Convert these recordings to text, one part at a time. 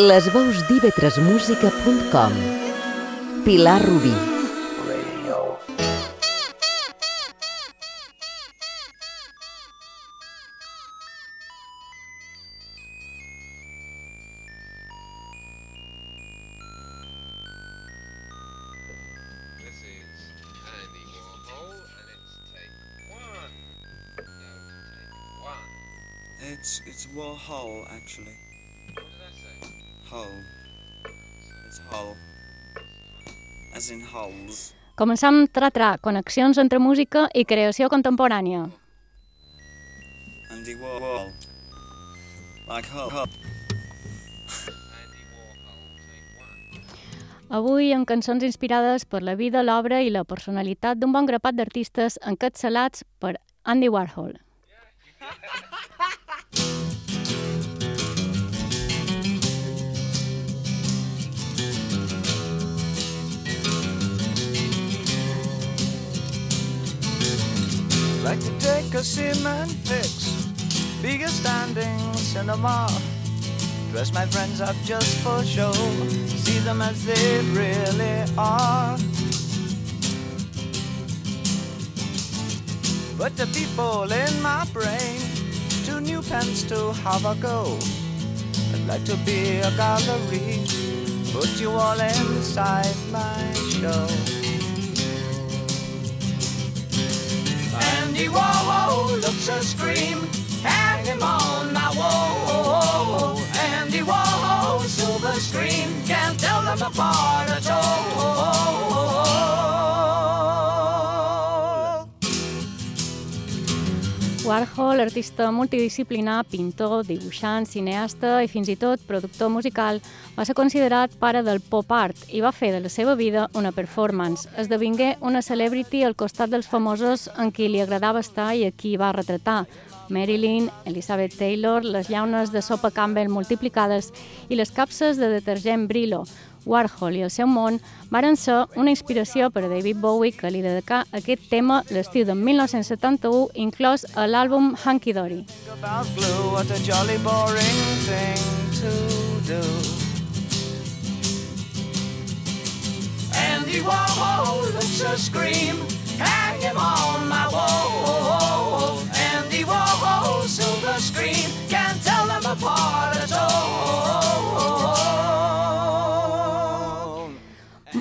Les veus d'ivetresmusica.com Pilar Rubí. It's it's Warhol actually. Hulls. Començam tra-tra, connexions entre música i creació contemporània. Andy Warhol. Like take one. Avui amb cançons inspirades per la vida, l'obra i la personalitat d'un bon grapat d'artistes encapçalats per Andy Warhol. Like to take a cement fix, a standing cinema. Dress my friends up just for show, see them as they really are. But the people in my brain, two new pens to have a go. I'd like to be a gallery, put you all inside my show. Andy Warhol looks a scream, hang him on my wall. Andy Warhol, silver screen, can't tell them apart at all. Warhol, artista multidisciplinar, pintor, dibuixant, cineasta i fins i tot productor musical, va ser considerat pare del pop art i va fer de la seva vida una performance. Esdevingué una celebrity al costat dels famosos en qui li agradava estar i a qui va retratar. Marilyn, Elizabeth Taylor, les llaunes de sopa Campbell multiplicades i les capses de detergent Brillo. Warhol i el seu món varen ser una inspiració per a David Bowie que li dedicà aquest tema l'estiu de 1971 inclòs a l'àlbum Hunky Dory. Andy Warhol looks a scream, hang him on my wall. Andy Warhol, silver screen, can't tell them apart at all.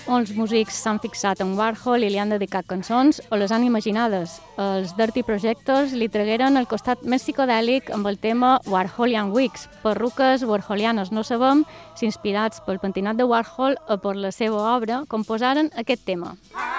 Molts músics s'han fixat en Warhol i li han dedicat cançons o les han imaginades. Els Dirty Projectors li tragueren el costat més psicodèlic amb el tema Warholian Wigs. Perruques warholianes no sabem si inspirats pel pentinat de Warhol o per la seva obra composaren aquest tema. With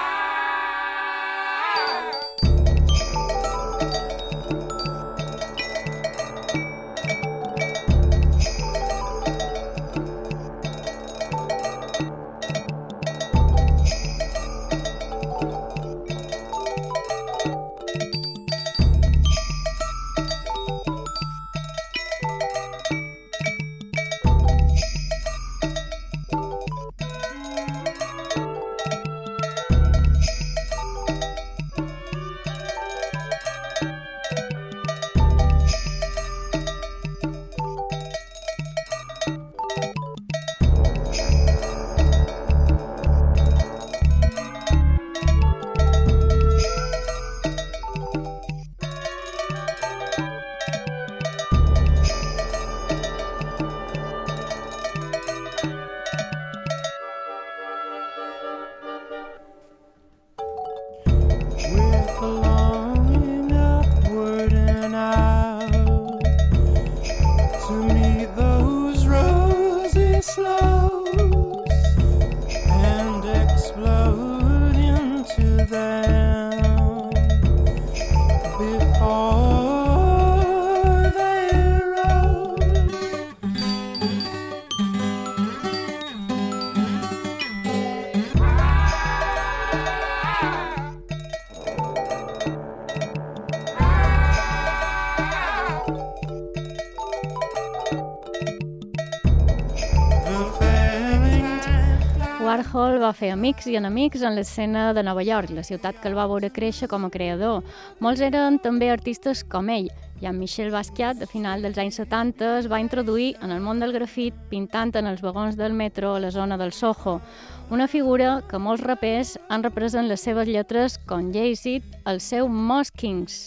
Warhol va fer amics i enemics en l'escena de Nova York, la ciutat que el va veure créixer com a creador. Molts eren també artistes com ell. Jean-Michel Basquiat, a final dels anys 70, es va introduir en el món del grafit pintant en els vagons del metro a la zona del Soho, una figura que molts rapers han reprès en les seves lletres com Jay-Z, el seu Moss Kings.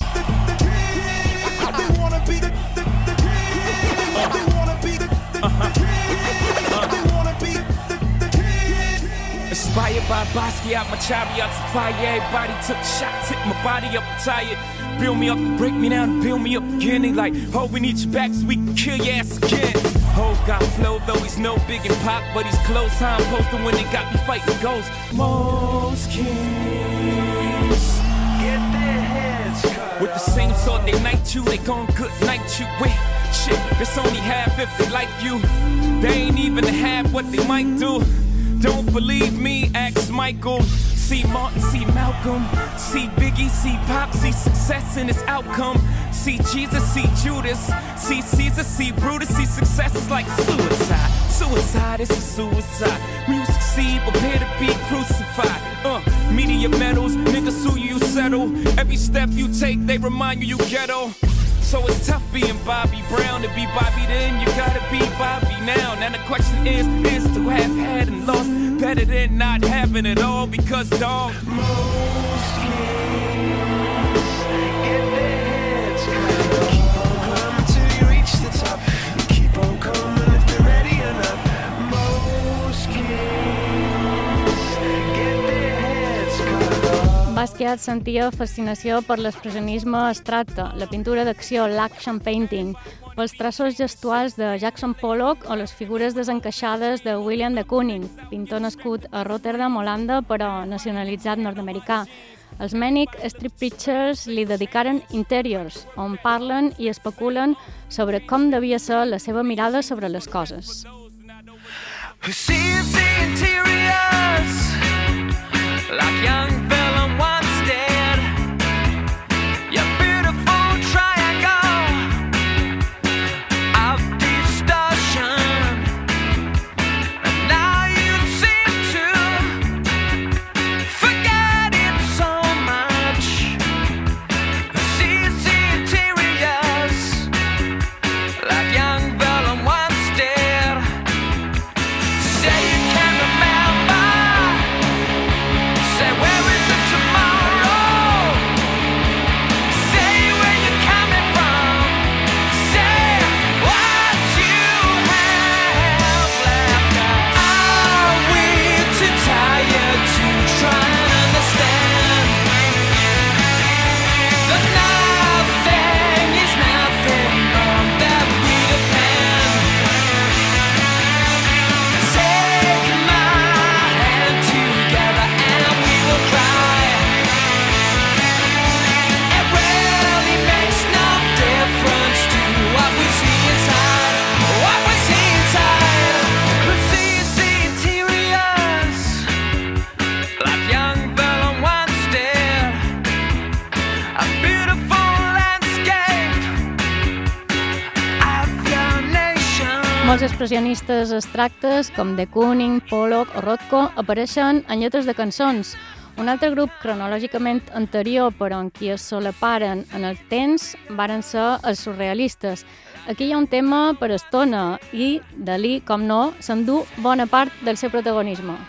Inspired by Basquiat, my chariots of fire. Everybody took shots, hit my body up tired. Build me up, break me down, build me up again. They like, oh, we need you back so we can kill your ass again. Ho got flow, though he's no big and pop, but he's close. How I'm posting when they got me fighting ghosts. Most kings. Get their heads cut With the same sword they knight you, they gon' good night you with. Shit, that's only half if they like you. They ain't even half what they might do. Don't believe me, ask Michael. See Martin, see Malcolm, see Biggie, see Pop, see success in its outcome. See Jesus, see Judas, see Caesar, see Brutus, see success is like suicide. Suicide is a suicide. You succeed, prepare to be crucified. Uh, media medals, niggas sue you, you settle. Every step you take, they remind you you ghetto. So it's tough being Bobby Brown to be Bobby then you gotta be Bobby now. Now the question is, is to have had and lost better than not having it all because dog. Get Basquiat sentia fascinació per l'expressionisme abstracte, la pintura d'acció, l'action painting, pels traços gestuals de Jackson Pollock o les figures desencaixades de William de Kooning, pintor nascut a Rotterdam, Holanda, però nacionalitzat nord-americà. Els Manic Street Preachers li dedicaren Interiors, on parlen i especulen sobre com devia ser la seva mirada sobre les coses. Who sees the interiors Like young Molts expressionistes abstractes, com de Kooning, Pollock o Rothko, apareixen en lletres de cançons. Un altre grup cronològicament anterior, però en qui es solaparen en el temps, varen ser els surrealistes. Aquí hi ha un tema per estona i Dalí, com no, s'endú bona part del seu protagonisme.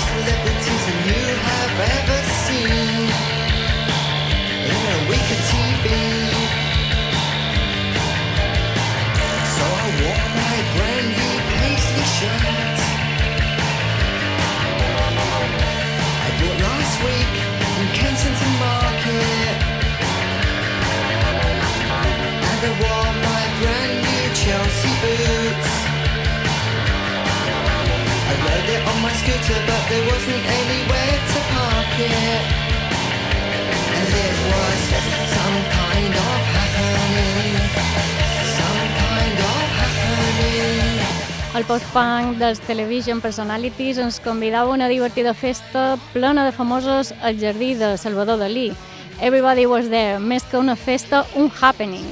just a scooter, but there wasn't anywhere to park it. And it was some kind of happening. Some kind of happening. El post-punk dels Television Personalities ens convidava a una divertida festa plena de famosos al jardí de Salvador Dalí. Everybody was there, més que una festa, un happening.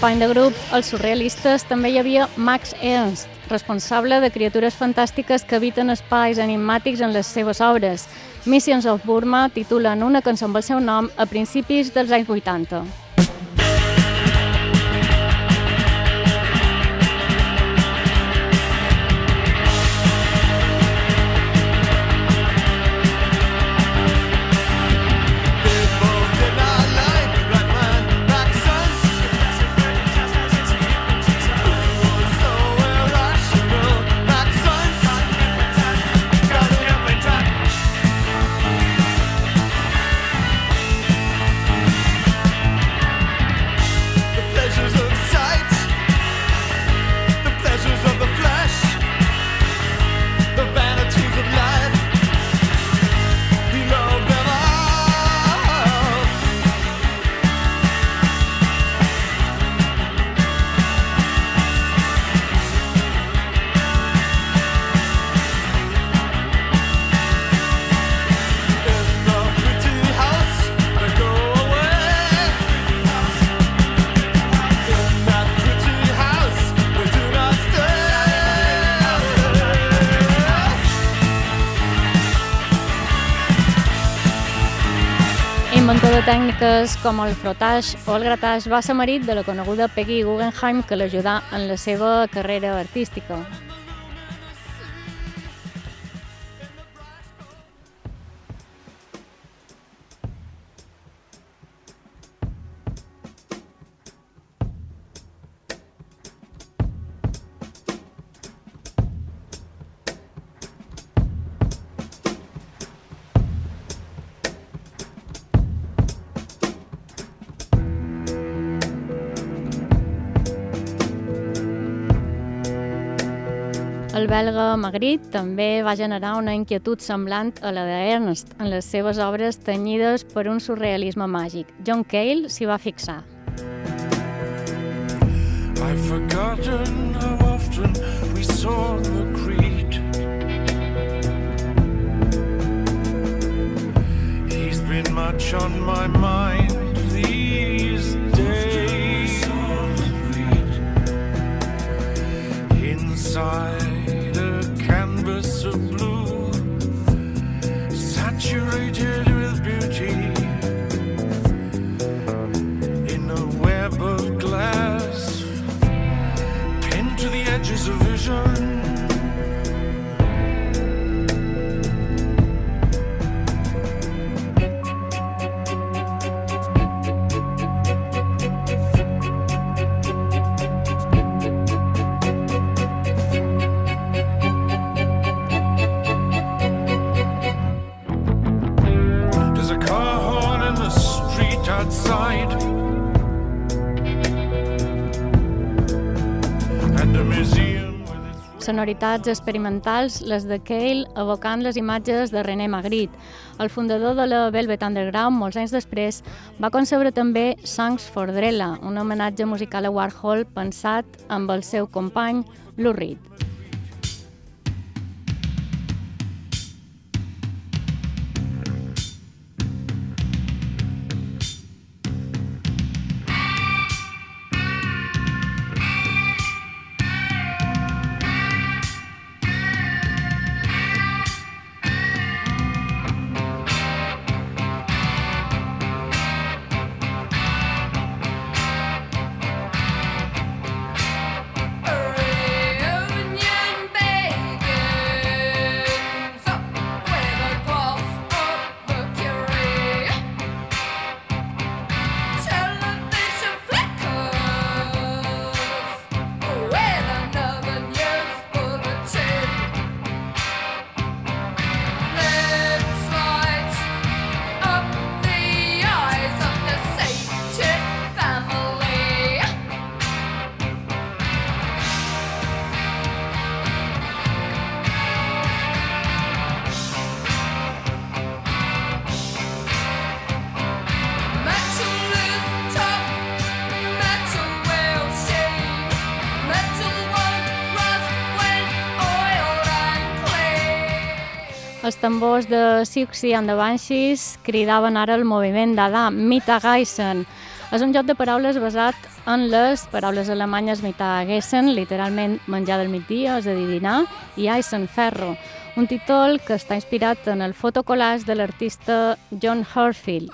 Company de grup, els surrealistes, també hi havia Max Ernst, responsable de criatures fantàstiques que habiten espais enigmàtics en les seves obres. Missions of Burma titulen una cançó amb el seu nom a principis dels anys 80. Tècniques com el frotage o el gratage, va ser marit de la coneguda Peggy Guggenheim que l'ajudà en la seva carrera artística. Belga Magritte també va generar una inquietud semblant a la d'Ernst en les seves obres tenyides per un surrealisme màgic. John Cale s'hi va fixar. I've forgotten how often we saw the creed. He's been much on my mind these days. Inside vision. Sonoritats experimentals, les de Cale, evocant les imatges de René Magritte. El fundador de la Velvet Underground, molts anys després, va concebre també Songs for Drella, un homenatge musical a Warhol pensat amb el seu company Lou Reed. Tambors de Siouxsie and the Banshees cridaven ara el moviment d'Adà, Mittagessen. És un joc de paraules basat en les paraules alemanyes Mittagessen, literalment menjar del migdia, és a dir, dinar, i Eisen, ferro, un títol que està inspirat en el fotocollage de l'artista John Herfield.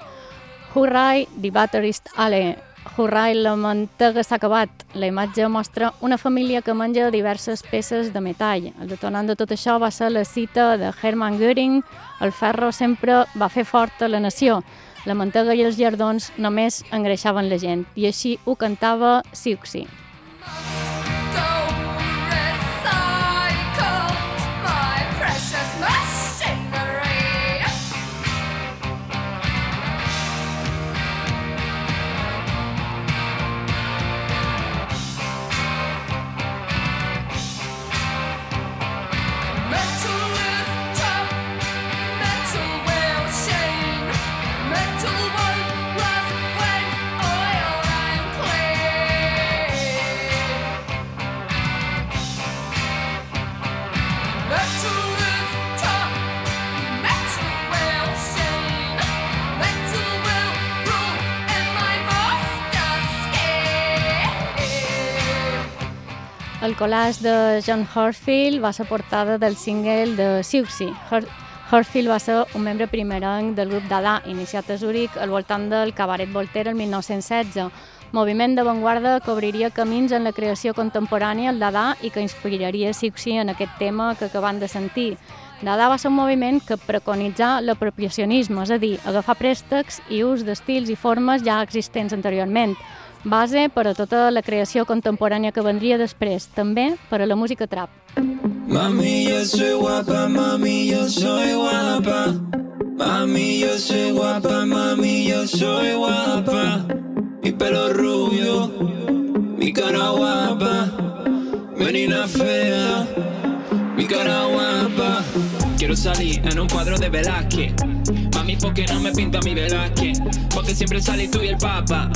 Hurray, the Batterist Ale. Hurray, la mantega s'ha acabat. La imatge mostra una família que menja diverses peces de metall. El detonant de tot això va ser la cita de Hermann Göring el ferro sempre va fer forta la nació. La mantega i els llardons només engreixaven la gent. I així ho cantava Siouxsie. Go El collage de John Horfield va ser portada del single de Siouxsie. Hor Horfield va ser un membre primerenc del grup Dada, iniciat a Zurich al voltant del Cabaret Voltaire el 1916, moviment d'avantguarda que obriria camins en la creació contemporània al Dada i que inspiraria Siouxsie en aquest tema que acabam de sentir. Dada va ser un moviment que preconitzà l'apropiacionisme, és a dir, agafar préstecs i ús d'estils i formes ja existents anteriorment, base per a tota la creació contemporània que vendria després, també per a la música trap. Mami, yo soy guapa, mami, yo soy guapa. Mami, yo soy guapa, mami, yo soy guapa. Mi pelo rubio, mi cara guapa. Menina fea, mi cara guapa. Quiero salir en un cuadro de Velázquez. Mami, ¿por qué no me pinta mi Velázquez? Porque siempre salís tú y el papa.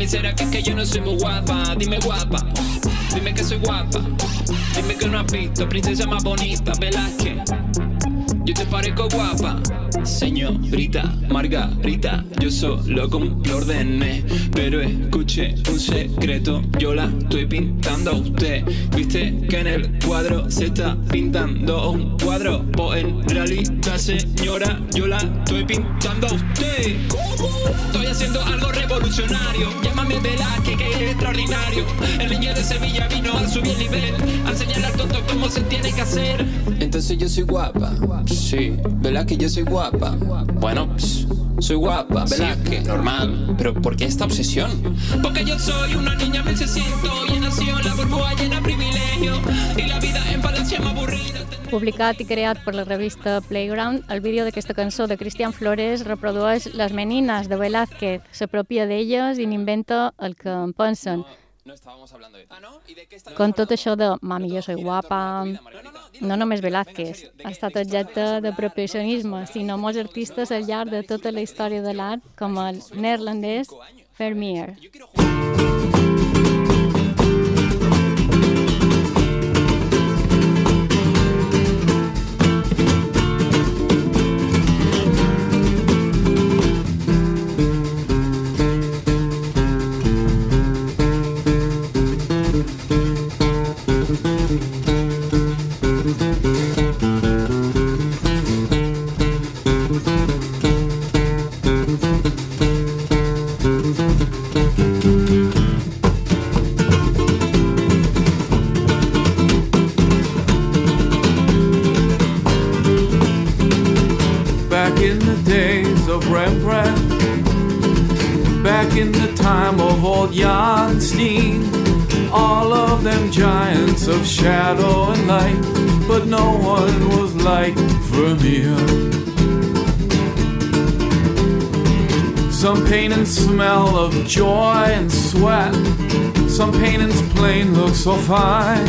Mami, ¿será que es que yo no soy muy guapa? Dime guapa, dime que soy guapa. Dime que no has visto princesa más bonita, Velázquez. Yo te parezco guapa, señorita Margarita. Yo solo cumplo órdenes, pero escuche un secreto. Yo la estoy pintando a usted. Viste que en el cuadro se está pintando un cuadro. Pues en realidad, señora, yo la estoy pintando a usted. Estoy haciendo algo revolucionario. Llámame Velázquez, que es extraordinario. El niño de Sevilla vino a subir el nivel, a enseñar al tonto cómo se tiene que hacer. Entonces yo soy guapa. Sí, ¿verdad que yo soy guapa? Bueno, pss, soy guapa, ¿verdad que normal? Pero ¿por qué esta obsesión? Porque yo soy una niña 1600 y he nacido en la burbuja llena de privilegio. Y la vida en Valencia me aburrida. Publicat i creat per la revista Playground, el vídeo d'aquesta cançó de Cristian Flores reprodueix les menines de Velázquez, s'apropia d'elles i n'inventa el que en pensen. No estábamos hablando de... Ah, ¿no? ¿Y de qué está Con tot això de mami, jo soy guapa, no només Velázquez. ha estat objecte d'apropiacionisme, sinó molts artistes al llarg de tota la història de l'art, com el neerlandès Vermeer. Back back in the time of old Jan Steen, all of them giants of shadow and light, but no one was like Vermeer. Some paintings smell of joy and sweat, some paintings plain look so fine.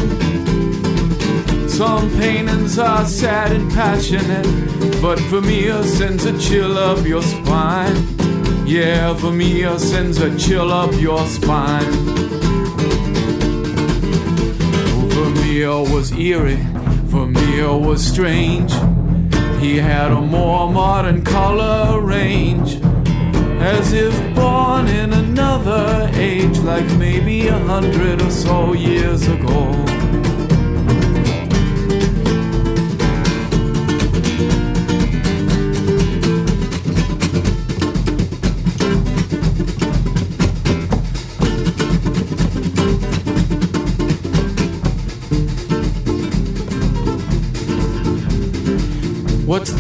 Some paintings are sad and passionate, but Vermeer sends a chill up your spine. Yeah, Vermeer sends a chill up your spine. Vermeer was eerie, Vermeer was strange. he had a more modern color range. As if born in another age, like maybe a hundred or so years ago.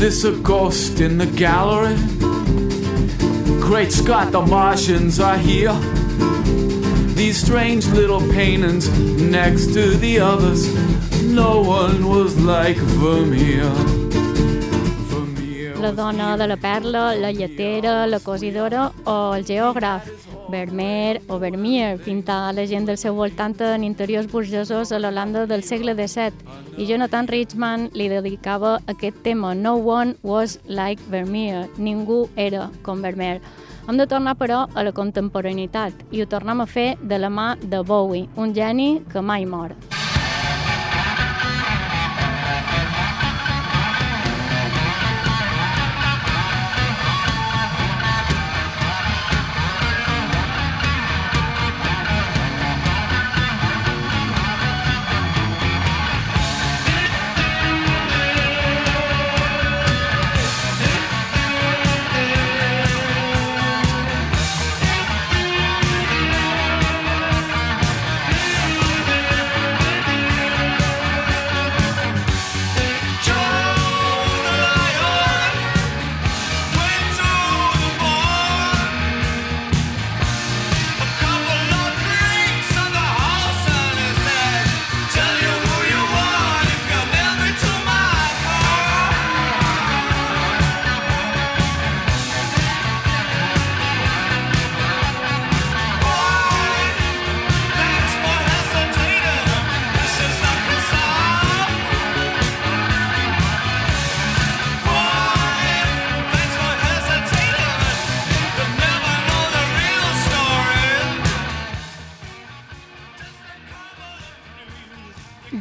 This, a ghost in the gallery? Great Scott, the Martians are here. These strange little paintings next to the others. No one was like Vermeer. La dona de la perla, la lletera, la cosidora o el geògraf. Vermeer o Vermeer pintar la gent del seu voltant en interiors burgesos a l'Holanda del segle XVII i Jonathan Richman li dedicava aquest tema No one was like Vermeer, ningú era com Vermeer. Hem de tornar, però, a la contemporaneïtat i ho tornem a fer de la mà de Bowie, un geni que mai mor.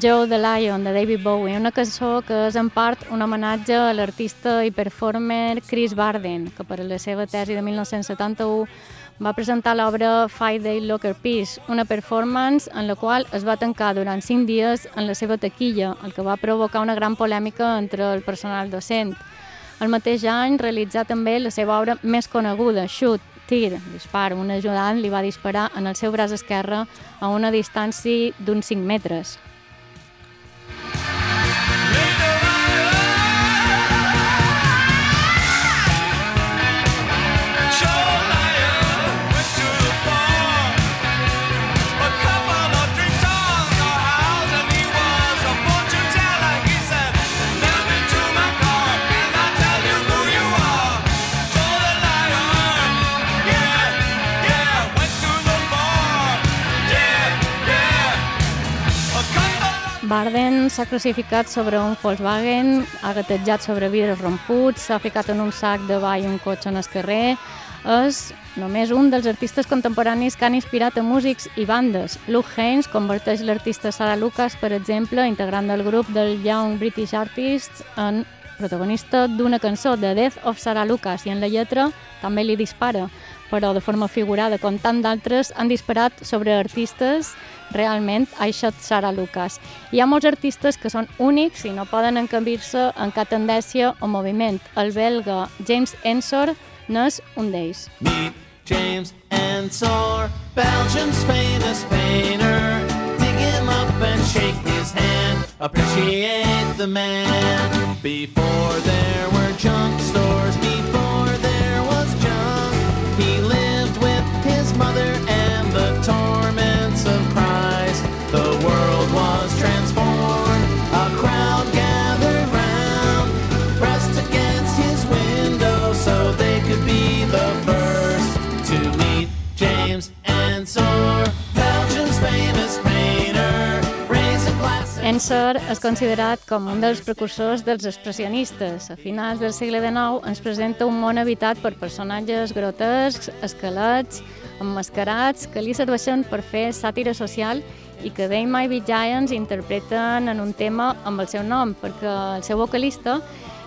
Joe the Lion, de David Bowie, una cançó que és en part un homenatge a l'artista i performer Chris Barden, que per a la seva tesi de 1971 va presentar l'obra Five Day Locker Piece, una performance en la qual es va tancar durant cinc dies en la seva taquilla, el que va provocar una gran polèmica entre el personal docent. El mateix any realitzà també la seva obra més coneguda, Shoot, tir, dispar. Un ajudant li va disparar en el seu braç esquerre a una distància d'uns 5 metres. S'ha crucificat sobre un Volkswagen, ha gatejat sobre vidres romputs, s'ha ficat en un sac de ball un cotxe en el carrer. És només un dels artistes contemporanis que han inspirat a músics i bandes. Luke Haynes converteix l'artista Sarah Lucas, per exemple, integrant del grup del Young British Artists, en protagonista d'una cançó, The Death of Sarah Lucas, i en la lletra també li dispara, però de forma figurada, com tant d'altres han disparat sobre artistes realment I shot Sarah Lucas. Hi ha molts artistes que són únics i no poden encabir-se en cap tendència o moviment. El belga James Ensor n'és un d'ells. Meet James Ensor, Belgium's famous painter. Dig him up and shake his hand. Appreciate the man. Before there were junk stores, before Ensor és considerat com un dels precursors dels expressionistes. A finals del segle XIX ens presenta un món habitat per personatges grotescs, esquelets, emmascarats, que li serveixen per fer sàtira social i que They Might Be Giants interpreten en un tema amb el seu nom, perquè el seu vocalista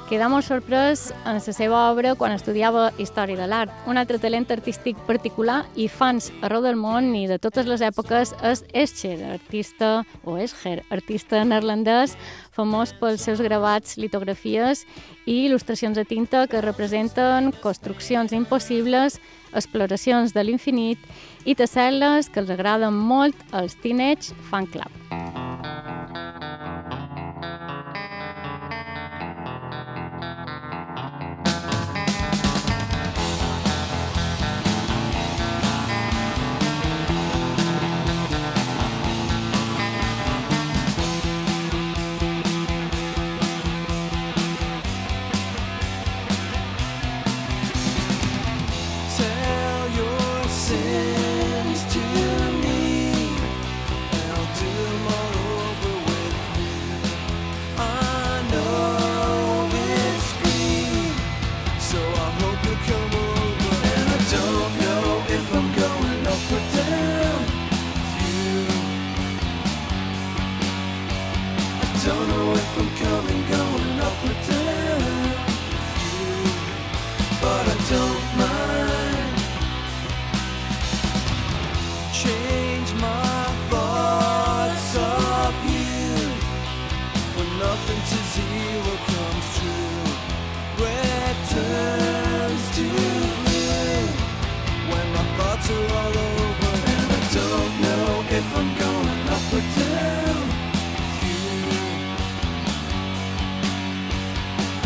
quedà molt sorprès en la seva obra quan estudiava Història de l'Art. Un altre talent artístic particular i fans arreu del món i de totes les èpoques és Escher, artista, o Escher, artista neerlandès, famós pels seus gravats, litografies i il·lustracions a tinta que representen construccions impossibles, exploracions de l'infinit i tessel·les que els agraden molt als Teenage Fan Club. Tell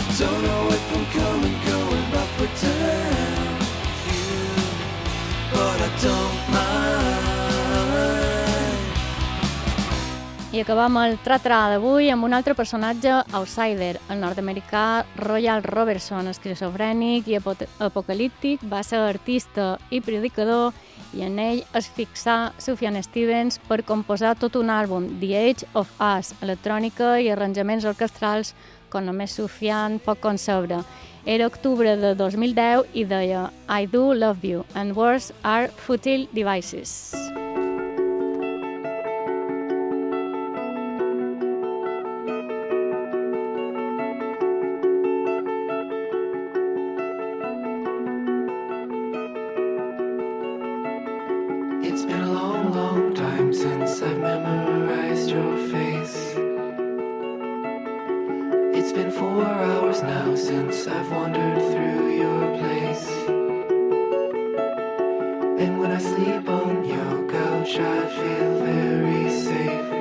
Going but I don't mind. I acabam el tra-tra d'avui amb un altre personatge outsider, el nord-americà Royal Robertson, esquizofrènic i apo- apocalíptic, va ser artista i predicador i en ell es fixà Sufjan Stevens per composar tot un àlbum, The Age of Us, electrònica i arranjaments orquestrals com només Sufjan pot concebre. Era octubre de 2010 i deia I do love you and words are futile devices. It's been a long, long time since I've memorized now since I've wandered through your place. And when I sleep on your couch, I feel very safe.